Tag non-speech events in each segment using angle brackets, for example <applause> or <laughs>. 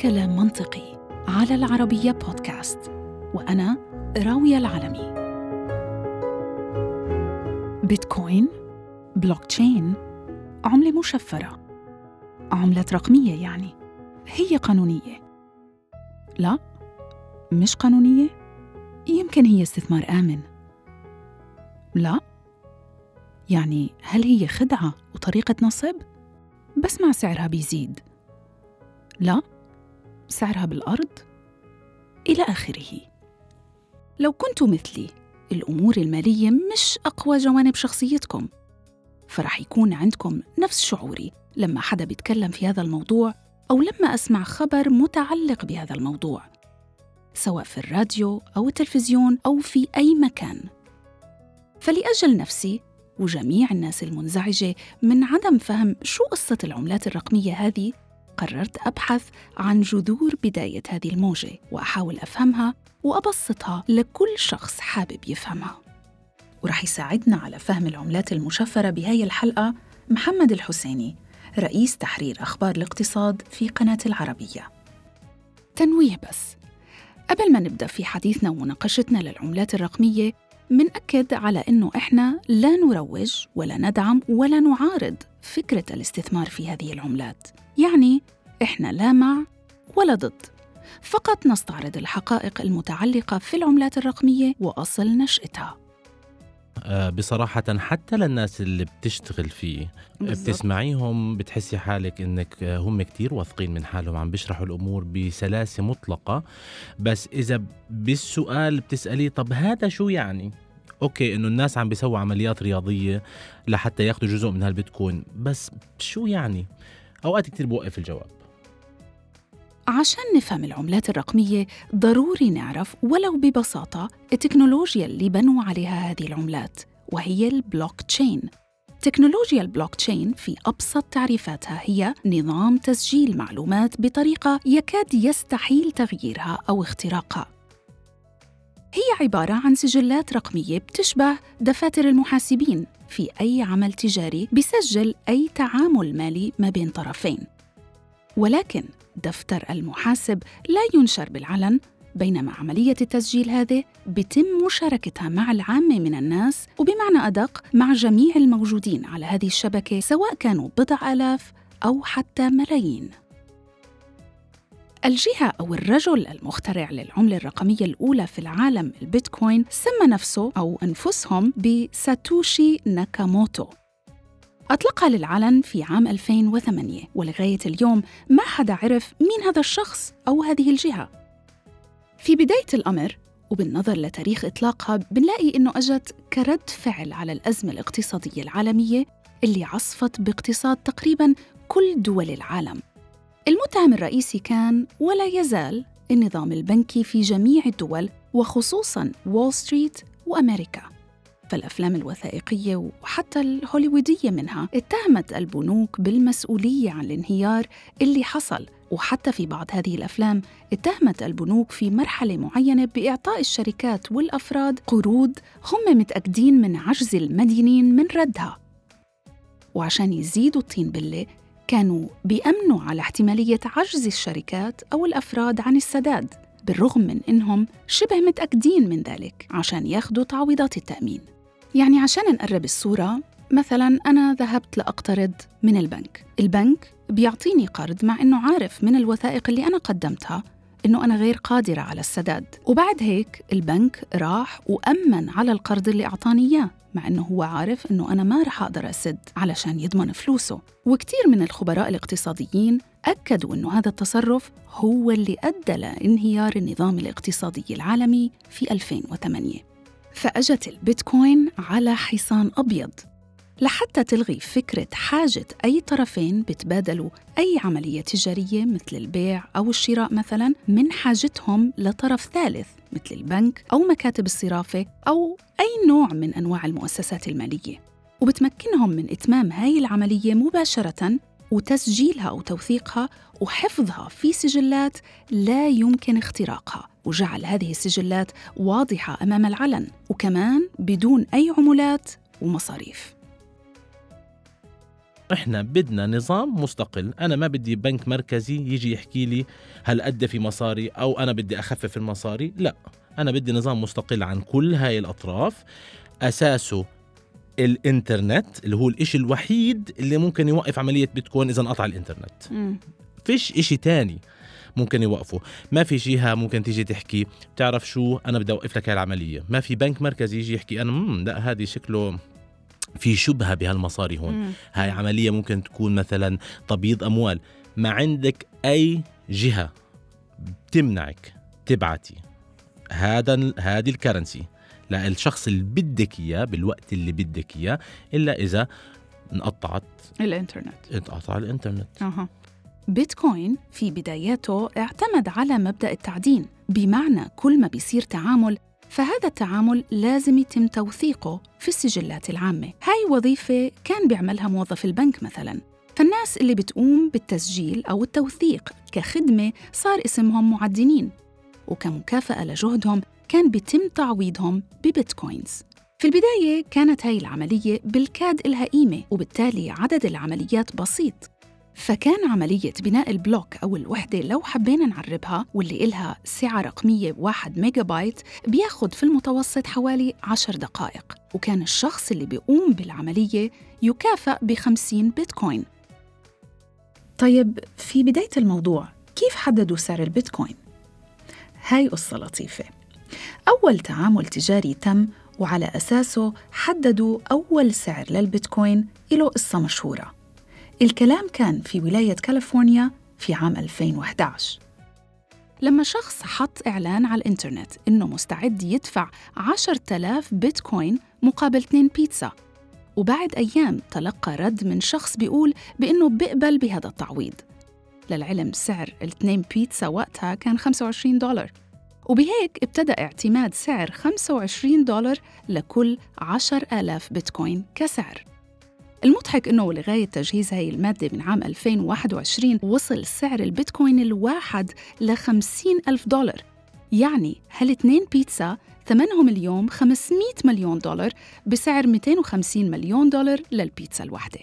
كلام منطقي على العربية بودكاست وأنا راوية العلمي بيتكوين بلوك تشين عملة مشفرة. عملة رقمية يعني هي قانونية. لا مش قانونية يمكن هي استثمار آمن. لا يعني هل هي خدعة وطريقة نصب؟ بس مع سعرها بيزيد. لا سعرها بالأرض إلى آخره. لو كنتوا مثلي الأمور المالية مش أقوى جوانب شخصيتكم. فرح يكون عندكم نفس شعوري لما حدا بيتكلم في هذا الموضوع أو لما أسمع خبر متعلق بهذا الموضوع سواء في الراديو أو التلفزيون أو في أي مكان. فلأجل نفسي وجميع الناس المنزعجة من عدم فهم شو قصة العملات الرقمية هذه قررت أبحث عن جذور بداية هذه الموجة وأحاول أفهمها وأبسطها لكل شخص حابب يفهمها. ورح يساعدنا على فهم العملات المشفرة بهاي الحلقة محمد الحسيني رئيس تحرير أخبار الاقتصاد في قناة العربية. تنويه بس. قبل ما نبدأ في حديثنا ومناقشتنا للعملات الرقمية منأكد على أنه إحنا لا نروج ولا ندعم ولا نعارض فكرة الاستثمار في هذه العملات. يعني إحنا لا مع ولا ضد. فقط نستعرض الحقائق المتعلقة في العملات الرقمية وأصل نشأتها. بصراحة حتى للناس اللي بتشتغل فيه بالضبط. بتسمعيهم بتحسي حالك إنك آه، هم كتير واثقين من حالهم عم بيشرحوا الأمور بسلاسة مطلقة بس إذا بالسؤال بتسأليه طب هذا شو يعني؟ أوكي إنه الناس عم بيسووا عمليات رياضية لحتى ياخذوا جزء من هالبيتكوين بس شو يعني؟ أوقات كتير بوقف الجواب عشان نفهم العملات الرقمية ضروري نعرف ولو ببساطة التكنولوجيا اللي بنوا عليها هذه العملات وهي البلوك تشين تكنولوجيا البلوك تشين في أبسط تعريفاتها هي نظام تسجيل معلومات بطريقة يكاد يستحيل تغييرها أو اختراقها. هي عبارة عن سجلات رقمية بتشبه دفاتر المحاسبين في أي عمل تجاري بيسجل أي تعامل مالي ما بين طرفين. ولكن دفتر المحاسب لا ينشر بالعلن بينما عملية التسجيل هذه بتم مشاركتها مع العامة من الناس وبمعنى أدق مع جميع الموجودين على هذه الشبكة سواء كانوا بضع آلاف أو حتى ملايين. الجهة أو الرجل المخترع للعملة الرقمية الأولى في العالم البيتكوين سمى نفسه أو أنفسهم بساتوشي ناكاموتو. أطلقها للعلن في عام 2008 ولغاية اليوم ما حدا عرف مين هذا الشخص أو هذه الجهة. في بداية الأمر وبالنظر لتاريخ إطلاقها بنلاقي إنه أجت كرد فعل على الأزمة الاقتصادية العالمية اللي عصفت باقتصاد تقريباً كل دول العالم. المتهم الرئيسي كان ولا يزال النظام البنكي في جميع الدول وخصوصاً وول ستريت وأمريكا. فالأفلام الوثائقية وحتى الهوليوودية منها اتهمت البنوك بالمسؤولية عن الانهيار اللي حصل. وحتى في بعض هذه الأفلام اتهمت البنوك في مرحلة معينة بإعطاء الشركات والأفراد قروض هم متأكدين من عجز المدينين من ردها. وعشان يزيدوا الطين بلة كانوا بيأمنوا على احتمالية عجز الشركات أو الأفراد عن السداد بالرغم من إنهم شبه متأكدين من ذلك عشان ياخدوا تعويضات التأمين. يعني عشان نقرب الصورة مثلا أنا ذهبت لأقترض من البنك. البنك بيعطيني قرض مع إنه عارف من الوثائق اللي أنا قدمتها إنه أنا غير قادرة على السداد. وبعد هيك البنك راح وأمن على القرض اللي أعطاني إياه مع إنه هو عارف إنه أنا ما رح أقدر أسد علشان يضمن فلوسه. وكتير من الخبراء الاقتصاديين أكدوا إنه هذا التصرف هو اللي أدى لانهيار النظام الاقتصادي العالمي في 2008 فأجت البيتكوين على حصان أبيض. لحتى تلغي فكرة حاجة أي طرفين بتبادلوا أي عملية تجارية مثل البيع أو الشراء مثلا من حاجتهم لطرف ثالث مثل البنك أو مكاتب الصرافة أو أي نوع من أنواع المؤسسات المالية. وبتمكنهم من إتمام هاي العملية مباشرة وتسجيلها أو توثيقها وحفظها في سجلات لا يمكن اختراقها. وجعل هذه السجلات واضحة أمام العلن وكمان بدون أي عمولات ومصاريف. إحنا بدنا نظام مستقل. أنا ما بدي بنك مركزي يجي يحكي لي هل ادى في مصاري أو أنا بدي أخفف المصاري. لا أنا بدي نظام مستقل عن كل هاي الأطراف. أساسه الإنترنت اللي هو الإشي الوحيد اللي ممكن يوقف عملية بيتكوين إذا انقطع الإنترنت. مم. فيش إشي تاني. ممكن يوقفه ما في جهة ممكن تيجي تحكي بتعرف شو؟ أنا بدي أوقف لك هاي العملية. ما في بنك مركزي يجي يحكي أنا مم لا هذه شكله في شبهة بهالمصاري هون. مم. هاي عملية ممكن تكون مثلا تبييض أموال. ما عندك أي جهة بتمنعك تبعتي هذا هذه الكرنسي للشخص اللي بدك إياه بالوقت اللي بدك إياه إلا إذا انقطعت الإنترنت. انقطع الإنترنت. أها. بيتكوين في بداياته اعتمد على مبدأ التعدين. بمعنى كل ما بيصير تعامل فهذا التعامل لازم يتم توثيقه في السجلات العامة. هاي وظيفة كان بيعملها موظف البنك مثلاً. فالناس اللي بتقوم بالتسجيل أو التوثيق كخدمة صار اسمهم معدنين وكمكافأة لجهدهم كان بيتم تعويضهم ببيتكوينز. في البداية كانت هاي العملية بالكاد إلها قيمة وبالتالي عدد العمليات بسيط. فكان عملية بناء ال block أو الوحدة لو حبينا نعربها واللي إلها سعة رقمية بواحد ميجا بايت بياخد في المتوسط حوالي عشر دقائق. وكان الشخص اللي بيقوم بالعملية يكافأ بخمسين بيتكوين. طيب في بداية الموضوع كيف حددوا سعر البيتكوين؟ هاي قصة لطيفة. أول تعامل تجاري تم وعلى أساسه حددوا أول سعر للبيتكوين له قصة مشهورة. الكلام كان في ولاية كاليفورنيا في عام 2011 لما شخص حط إعلان على الإنترنت إنه مستعد يدفع 10,000 بيتكوين مقابل 2 بيتزا وبعد أيام تلقى رد من شخص بيقول بإنه بيقبل بهذا التعويض. للعلم سعر الاثنين بيتزا وقتها كان 25 دولار وبهيك ابتدأ اعتماد سعر 25 دولار لكل 10,000 بيتكوين كسعر. المضحك إنه لغاية تجهيز هاي المادة من عام 2021 وصل سعر البيتكوين الواحد ل 50 ألف دولار. يعني هالاثنين بيتزا ثمنهم اليوم 500 مليون دولار بسعر 250 مليون دولار للبيتزا الواحدة.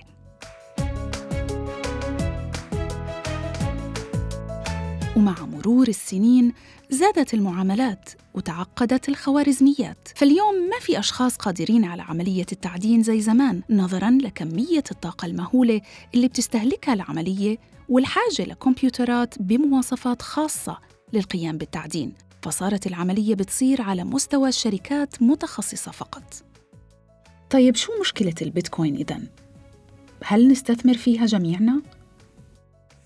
ومع مرور السنين زادت المعاملات وتعقدت الخوارزميات فاليوم ما في أشخاص قادرين على عملية التعدين زي زمان نظراً لكمية الطاقة المهولة اللي بتستهلكها العملية والحاجة لكمبيوترات بمواصفات خاصة للقيام بالتعدين فصارت العملية بتصير على مستوى شركات متخصصة فقط طيب شو مشكلة البيتكوين إذن؟ هل نستثمر فيها جميعنا؟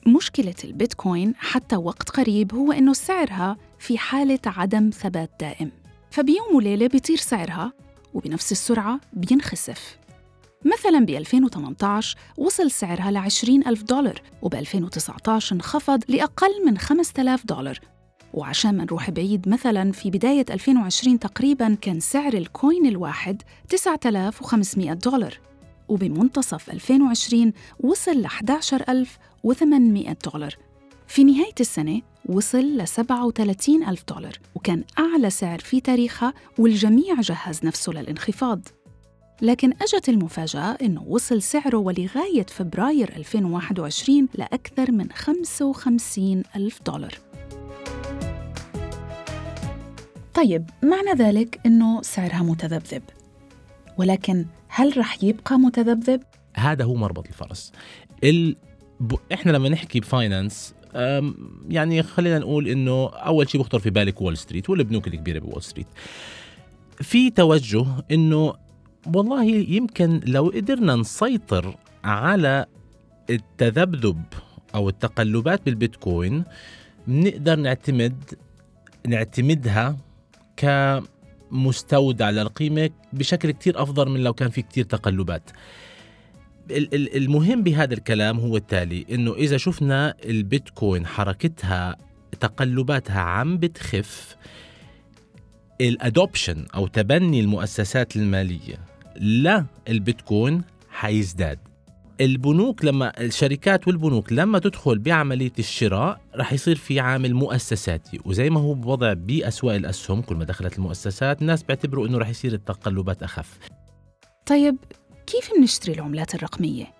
مشكلة البيتكوين حتى وقت قريب هو إنه سعرها في حالة عدم ثبات دائم. فبيوم وليلة بيطير سعرها وبنفس السرعة بينخسف. مثلا ب 2018 وصل سعرها ل 20 ألف دولار وب 2019 انخفض لأقل من 5000 دولار. وعشان ما نروح بعيد مثلا في بداية 2020 تقريبا كان سعر الكوين الواحد 9500 دولار. وبمنتصف 2020 وصل ل 11800 دولار. في نهاية السنة وصل ل 37 ألف دولار وكان أعلى سعر في تاريخها والجميع جهز نفسه للانخفاض. لكن أجت المفاجأة أنه وصل سعره ولغاية فبراير 2021 لأكثر من 55 ألف دولار. طيب معنى ذلك أنه سعرها متذبذب. ولكن هل رح يبقى متذبذب؟ هذا هو مربط الفرس. ال... ب... إحنا لما نحكي ب finance يعني خلينا نقول إنه أول شيء بخطر في بالك Wall Street والبنوك الكبيره ب Wall Street. في توجه إنه والله يمكن لو قدرنا نسيطر على التذبذب أو التقلبات بالبيتكوين بنقدر نعتمد نعتمدها كمستودع للقيمة بشكل كتير أفضل من لو كان في كتير تقلبات. المهم بهذا الكلام هو التالي إنه إذا شفنا البيتكوين حركتها تقلباتها عم بتخف الادوبشن أو تبني المؤسسات المالية للبيتكوين حيزداد. البنوك لما الشركات والبنوك لما تدخل بعملية الشراء رح يصير في عامل مؤسساتي وزي ما هو بوضع بأسواق الأسهم كل ما دخلت المؤسسات الناس بيعتبروا إنه رح يصير التقلبات أخف. طيب كيف بنشتري العملات الرقمية؟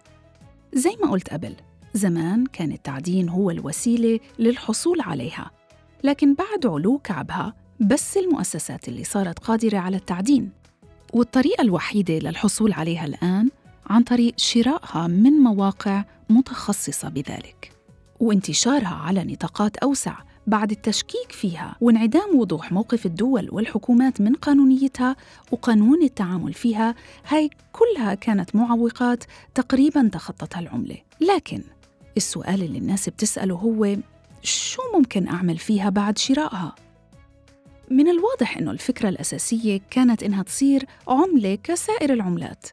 زي ما قلت قبل زمان كان التعدين هو الوسيلة للحصول عليها لكن بعد علو كعبها بس المؤسسات اللي صارت قادرة على التعدين والطريقة الوحيدة للحصول عليها الآن عن طريق شرائها من مواقع متخصصة بذلك وانتشارها على نطاقات أوسع بعد التشكيك فيها وانعدام وضوح موقف الدول والحكومات من قانونيتها وقانون التعامل فيها هاي كلها كانت معوقات تقريبا تخطتها العملة لكن السؤال اللي الناس بتسأله هو شو ممكن أعمل فيها بعد شرائها؟ من الواضح أنه الفكرة الأساسية كانت إنها تصير عملة كسائر العملات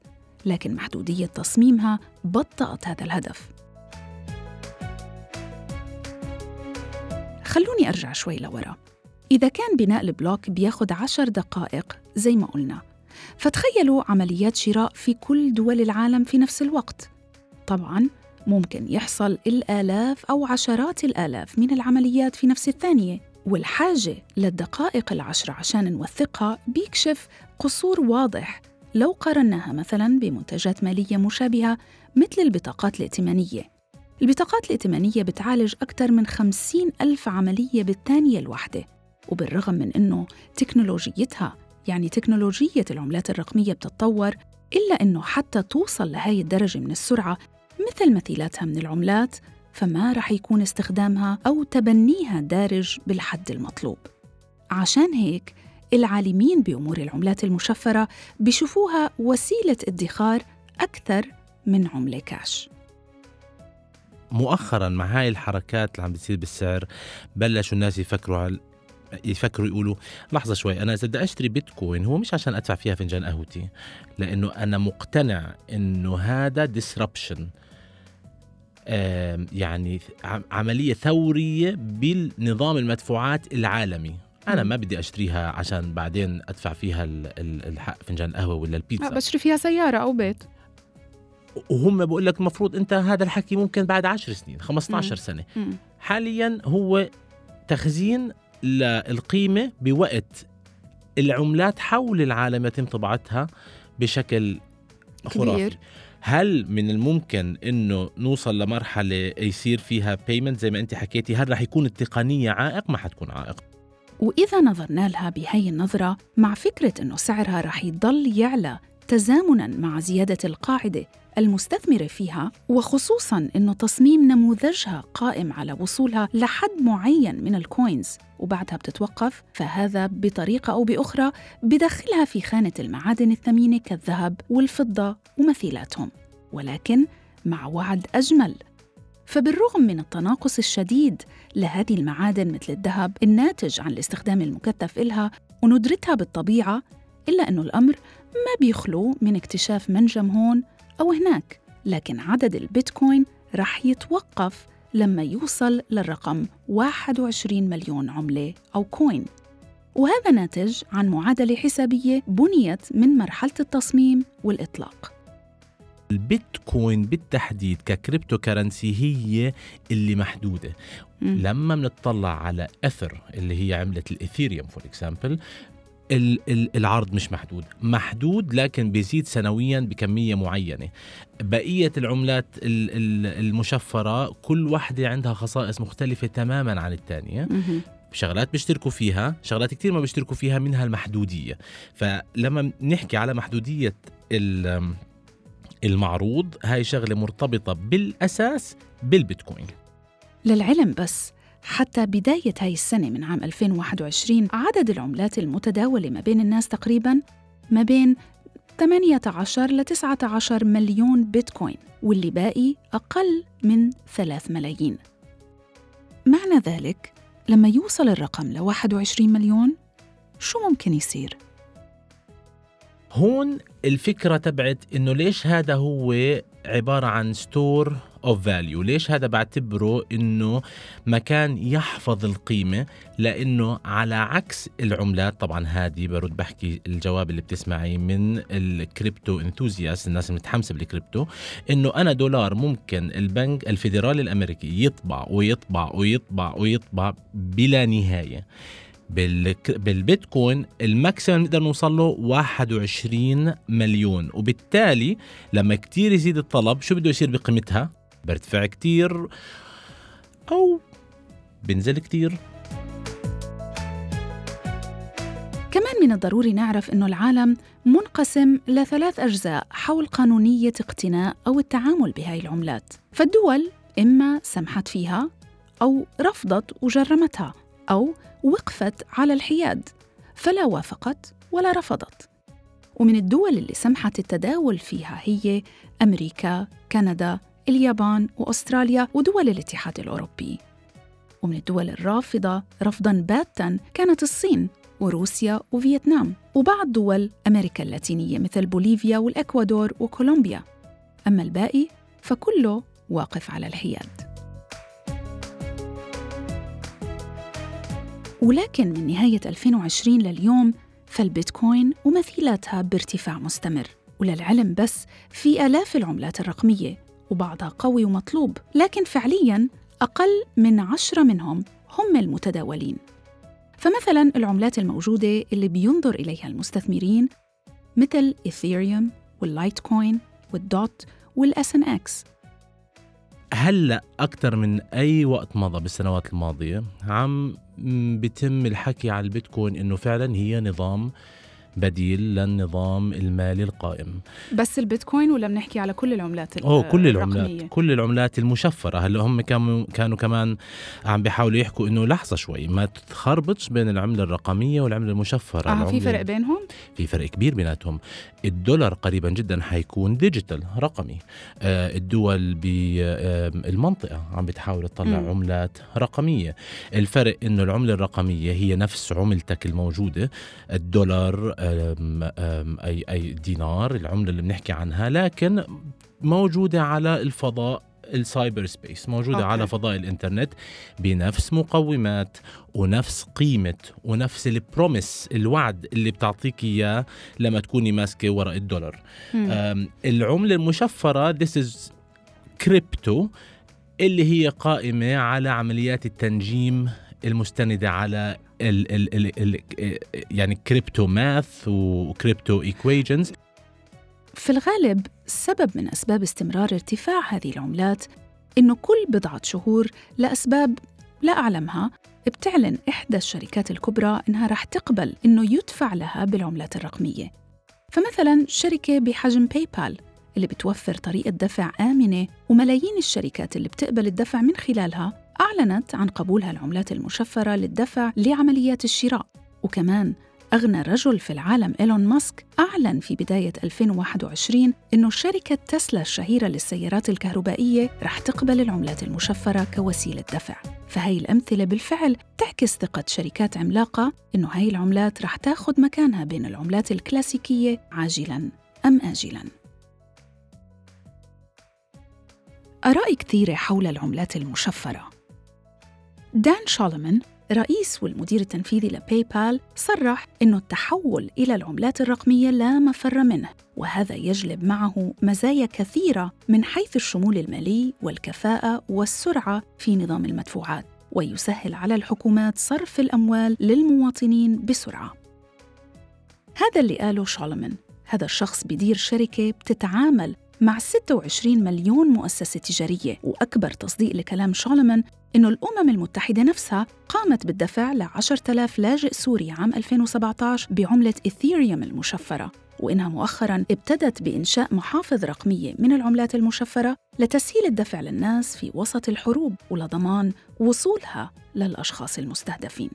لكن محدودية تصميمها بطأت هذا الهدف خلوني أرجع شوي لورا. إذا كان بناء البلوك بياخد عشر دقائق زي ما قلنا. فتخيلوا عمليات شراء في كل دول العالم في نفس الوقت. طبعاً ممكن يحصل الآلاف أو عشرات الآلاف من العمليات في نفس الثانية. والحاجة للدقائق العشرة عشان نوثقها بيكشف قصور واضح. لو قارناها مثلا بمنتجات مالية مشابهة مثل البطاقات الائتمانية. البطاقات الائتمانية بتعالج أكثر من خمسين ألف عملية بالثانية الواحدة وبالرغم من أنه تكنولوجيتها يعني تكنولوجية العملات الرقمية بتتطور إلا أنه حتى توصل لهاي الدرجة من السرعة مثل مثيلاتها من العملات فما رح يكون استخدامها أو تبنيها دارج بالحد المطلوب. عشان هيك العالمين بأمور العملات المشفرة بيشوفوها وسيلة ادخار أكثر من عملة كاش مؤخرا مع هاي الحركات اللي عم بتصير بالسعر بلشوا الناس يفكروا على يفكروا يقولوا لحظة شوي أنا إذا بدي أشتري بيتكوين هو مش عشان أدفع فيها فنجان قهوتي لأنه أنا مقتنع إنه هذا ديسربشن يعني عملية ثورية بالنظام المدفوعات العالمي. أنا ما بدي أشتريها عشان بعدين أدفع فيها الحق فنجان قهوة ولا البيتزا. بشتري فيها سيارة أو بيت. وهم بقول لك المفروض انت هذا الحكي ممكن بعد 10 سنين 15 سنة. حاليا هو تخزين للقيمة بوقت العملات حول العالم يتم طباعتها بشكل خرافي. كبير. هل من الممكن إنه نوصل لمرحلة يصير فيها payment زي ما أنت حكيتي هل رح يكون التقنية عائق؟ ما حتكون عائق. وإذا نظرنا لها بهي النظرة مع فكرة أنه سعرها رح يضل يعلى تزامنا مع زيادة القاعدة المستثمرة فيها وخصوصا أنه تصميم نموذجها قائم على وصولها لحد معين من ال coins وبعدها بتتوقف فهذا بطريقة أو بأخرى بدخلها في خانة المعادن الثمينة كالذهب والفضة ومثيلاتهم. ولكن مع وعد أجمل. فبالرغم من التناقص الشديد لهذه المعادن مثل الذهب الناتج عن الاستخدام المكثف إلها وندرتها بالطبيعة إلا أنه الأمر ما بيخلو من اكتشاف منجم هون أو هناك لكن عدد البيتكوين رح يتوقف لما يوصل للرقم 21 مليون عملة أو كوين. وهذا ناتج عن معادلة حسابية بنيت من مرحلة التصميم والإطلاق. البيتكوين بالتحديد ك cryptocurrency هي اللي محدودة. م. لما بنطلع على اثر اللي هي عملة الإثيريوم for example العرض مش محدود. محدود لكن بيزيد سنويا بكمية معينة. بقية العملات المشفرة كل واحدة عندها خصائص مختلفة تماما عن الثانية شغلات بيشتركوا فيها شغلات كتير ما بيشتركوا فيها منها المحدودية. فلما نحكي على محدودية المعروض هاي شغلة مرتبطة بالأساس بالبيتكوين. للعلم بس. حتى بداية هاي السنة من عام 2021 عدد العملات المتداولة ما بين الناس تقريباً ما بين 18 ل 19 مليون بيتكوين واللي باقي أقل من 3 ملايين معنى ذلك لما يوصل الرقم ل 21 مليون شو ممكن يصير؟ هون الفكرة تبعت إنه ليش هذا هو عبارة عن store of value ليش هذا بعتبره إنه مكان يحفظ القيمة؟ لأنه على عكس العملات طبعا هذه برد بحكي الجواب اللي بتسمعي من ال crypto enthusiasts الناس المتحمسه بالكريبتو إنه أنا دولار ممكن البنك الفيدرالي الأمريكي يطبع ويطبع ويطبع ويطبع بلا نهاية. بالبيتكوين الماكسيمم نقدر نوصل له 21 مليون. وبالتالي لما كتير يزيد الطلب شو بده يصير بقيمتها؟ بيرتفع كتير أو بنزل كتير. كمان من الضروري نعرف أنه العالم منقسم لثلاث أجزاء حول قانونية اقتناء أو التعامل بهاي العملات. فالدول إما سمحت فيها أو رفضت وجرمتها أو وقفت على الحياد فلا وافقت ولا رفضت. ومن الدول اللي سمحت التداول فيها هي أمريكا، كندا، اليابان وأستراليا ودول الاتحاد الأوروبي. ومن الدول الرافضة رفضاً باتا كانت الصين وروسيا وفيتنام وبعض دول أمريكا اللاتينية مثل بوليفيا والإكوادور وكولومبيا. أما الباقي فكله واقف على الحياد. ولكن من نهاية 2020 لليوم فالبيتكوين ومثيلاتها بارتفاع مستمر وللعلم بس في آلاف العملات الرقمية وبعضها قوي ومطلوب لكن فعلياً أقل من عشرة منهم هم المتداولين. فمثلا العملات الموجودة اللي بينظر إليها المستثمرين مثل إيثيريوم واللايت كوين والدوت وال SNX هلا أكثر من أي وقت مضى بالسنوات الماضية عم م- بيتم الحكي على البيتكوين إنه فعلا هي نظام بديل للنظام المالي القائم. بس البيتكوين ولا بنحكي على كل العملات أوه كل العملات كل العملات المشفرة. هلا هم كانوا كانوا كمان عم بيحاولوا يحكوا إنه لحظة شوي ما تخربطش بين العملة الرقمية والعملة المشفرة؟ آه في العملة- فرق بينهم؟ في فرق كبير بيناتهم. الدولار قريبا جدا حيكون ديجيتال رقمي. آه الدول بالمنطقة عم بتحاول تطلع مم. عملات رقمية. الفرق إنه العملة الرقمية هي نفس عملتك الموجودة. الدولار آم أي أي دينار العملة اللي بنحكي عنها لكن موجودة على الفضاء ال cyber space موجودة أوكي. على فضاء الإنترنت بنفس مقومات ونفس قيمة ونفس ال promise الوعد اللي بتعطيك إياه لما تكوني ماسكة ورق الدولار العملة المشفرة this is crypto اللي هي قائمة على عمليات التنجيم المستندة على ال ال ال ال يعني crypto math و crypto equations في الغالب سبب من أسباب استمرار ارتفاع هذه العملات إنه كل بضعة شهور لأسباب لا أعلمها بتعلن إحدى الشركات الكبرى إنها رح تقبل إنه يدفع لها بالعملات الرقمية. فمثلا شركة بحجم باي بال اللي بتوفر طريقة دفع آمنة وملايين الشركات اللي بتقبل الدفع من خلالها أعلنت عن قبولها العملات المشفرة للدفع لعمليات الشراء. وكمان أغنى رجل في العالم إيلون ماسك أعلن في بداية 2021 إنه شركة تسلا الشهيرة للسيارات الكهربائية رح تقبل العملات المشفرة كوسيلة دفع. فهي الأمثلة بالفعل تعكس ثقة شركات عملاقة إنه هاي العملات رح تاخد مكانها بين العملات الكلاسيكية عاجلاً أم آجلاً. آراء كثيرة حول العملات المشفرة؟ دان شولمان رئيس والمدير التنفيذي لباي بال صرح أنه التحول إلى العملات الرقمية لا مفر منه وهذا يجلب معه مزايا كثيرة من حيث الشمول المالي والكفاءة والسرعة في نظام المدفوعات ويسهل على الحكومات صرف الأموال للمواطنين بسرعة. هذا اللي قاله شولمان. هذا الشخص بدير شركة بتتعامل مع 26 مليون مؤسسة تجارية. وأكبر تصديق لكلام شولمان إنه الأمم المتحدة نفسها قامت بالدفع ل 10,000 لاجئ سوري عام 2017 بعملة إثيريوم المشفرة. وإنها مؤخراً ابتدت بإنشاء محافظ رقمية من العملات المشفرة لتسهيل الدفع للناس في وسط الحروب ولضمان وصولها للأشخاص المستهدفين.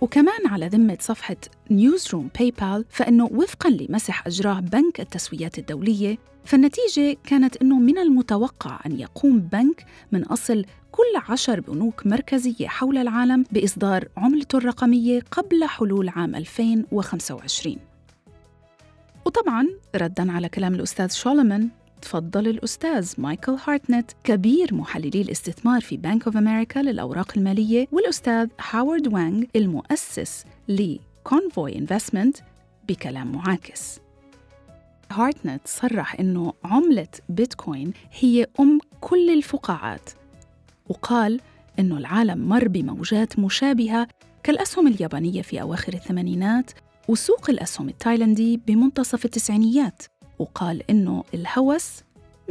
وكمان على ذمة صفحة newsroom باي بال فإنه وفقاً لمسح أجراه بنك التسويات الدولية فالنتيجة كانت أنه من المتوقع أن يقوم بنك من أصل كل عشر بنوك مركزية حول العالم بإصدار عملته الرقمية قبل حلول عام 2025 وطبعاً رداً على كلام الأستاذ شولمان تفضل الأستاذ مايكل هارتنت كبير محللي الاستثمار في بنك أوف أمريكا للأوراق المالية والأستاذ هاورد وانغ المؤسس لكونفوي انفستمنت بكلام معاكس. هارتنت صرح إنه عملة بيتكوين هي أم كل الفقاعات وقال إنه العالم مر بموجات مشابهة كالأسهم اليابانية في أواخر الثمانينات وسوق الأسهم التايلندي بمنتصف التسعينيات وقال إنه الهوس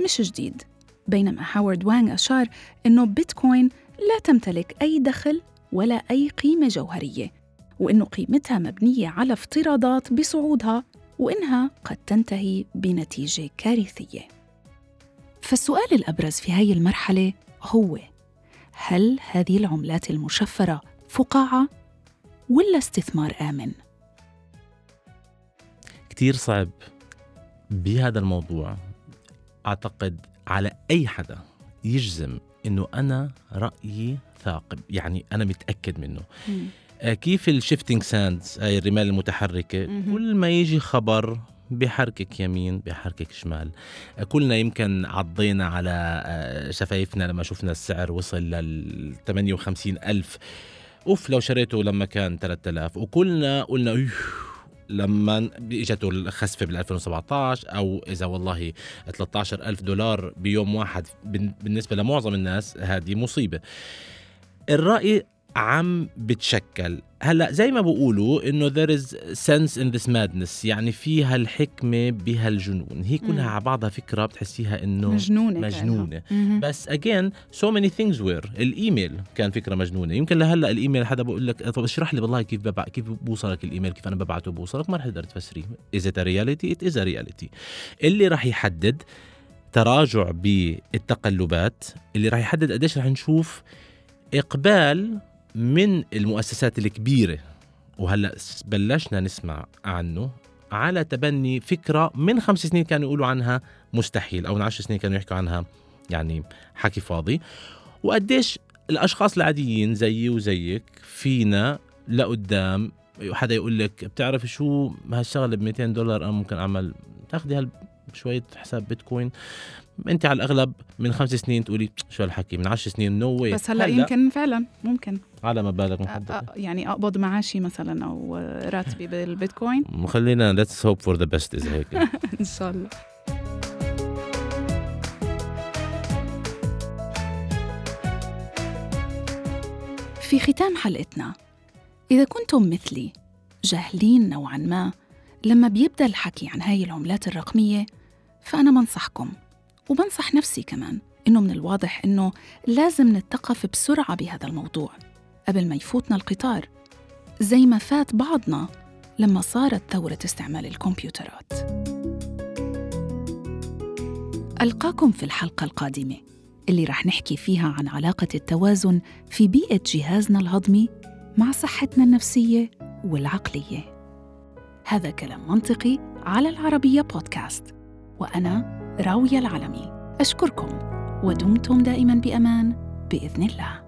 مش جديد بينما هاورد وانغ أشار إنه بيتكوين لا تمتلك أي دخل ولا أي قيمة جوهرية وإنه قيمتها مبنية على افتراضات بصعودها وإنها قد تنتهي بنتيجة كارثية. فالسؤال الأبرز في هاي المرحلة هو هل هذه العملات المشفرة فقاعة ولا استثمار آمن؟ كتير صعب بهذا الموضوع. أعتقد على أي حدا يجزم إنه أنا رأيي ثاقب يعني أنا متأكد منه. آه، كيف ال shifting sands هاي الرمال المتحركة؟ كل ما يجي خبر بحركك يمين بحركك شمال. آه، كلنا يمكن عضينا على آه، شفايفنا لما شفنا السعر وصل لل 58 ألف. أوف لو شريته لما كان 3000 وكلنا قلنا لما إجته الخسفة بال 2017 أو إذا والله 13 ألف دولار بيوم واحد بالنسبة لمعظم الناس هذه مصيبة. الرأي عم بتشكل. هلا زي ما بقولوا إنه there is sense in this madness يعني فيها الحكمه بهالجنون. هي كلها على بعضها فكرة بتحسيها إنه مجنونة مجنونة. بس again so many things were. الإيميل كان فكرة مجنونة. يمكن لهلأ الإيميل حدا بقول لك طب اشرح لي والله كيف ببع... كيف بوصلك الإيميل كيف أنا ببعته بوصلك؟ ما رح تقدر تفسريه. Is it a reality? It is a reality. اللي رح يحدد تراجع بالتقلبات اللي رح يحدد قديش رح نشوف إقبال من المؤسسات الكبيرة وهلأ بلشنا نسمع عنه على تبني فكرة من خمس سنين كانوا يقولوا عنها مستحيل أو من عشر سنين كانوا يحكوا عنها يعني حكي فاضي. وقديش الأشخاص العاديين زيي وزيك فينا لقدام حدا يقول لك بتعرف شو هالشغلة ب 200 دولار أنا ممكن أعمل تاخذي شوية حساب بيتكوين؟ انت على الاغلب من خمس سنين تقولي شو هالحكي؟ من عشر سنين no no بس هلا, هلأ يمكن فعلا ممكن. على مبالغ محدده يعني أقبض معاشي مثلا أو راتبي بالبيتكوين. خلينا let's hope for the best اذا هيك. <laughs> إن شاء الله. في ختام حلقتنا. إذا كنتم مثلي جاهلين نوعا ما لما بيبدأ الحكي عن هاي العملات الرقمية فأنا بنصحكم وبنصح نفسي كمان إنه من الواضح إنه لازم نتقف بسرعة بهذا الموضوع قبل ما يفوتنا القطار زي ما فات بعضنا لما صارت ثورة استعمال الكمبيوترات. ألقاكم في الحلقة القادمة اللي رح نحكي فيها عن علاقة التوازن في بيئة جهازنا الهضمي مع صحتنا النفسية والعقلية. هذا كلام منطقي على العربية بودكاست وأنا راوية العلمي أشكركم ودمتم دائما بأمان بإذن الله.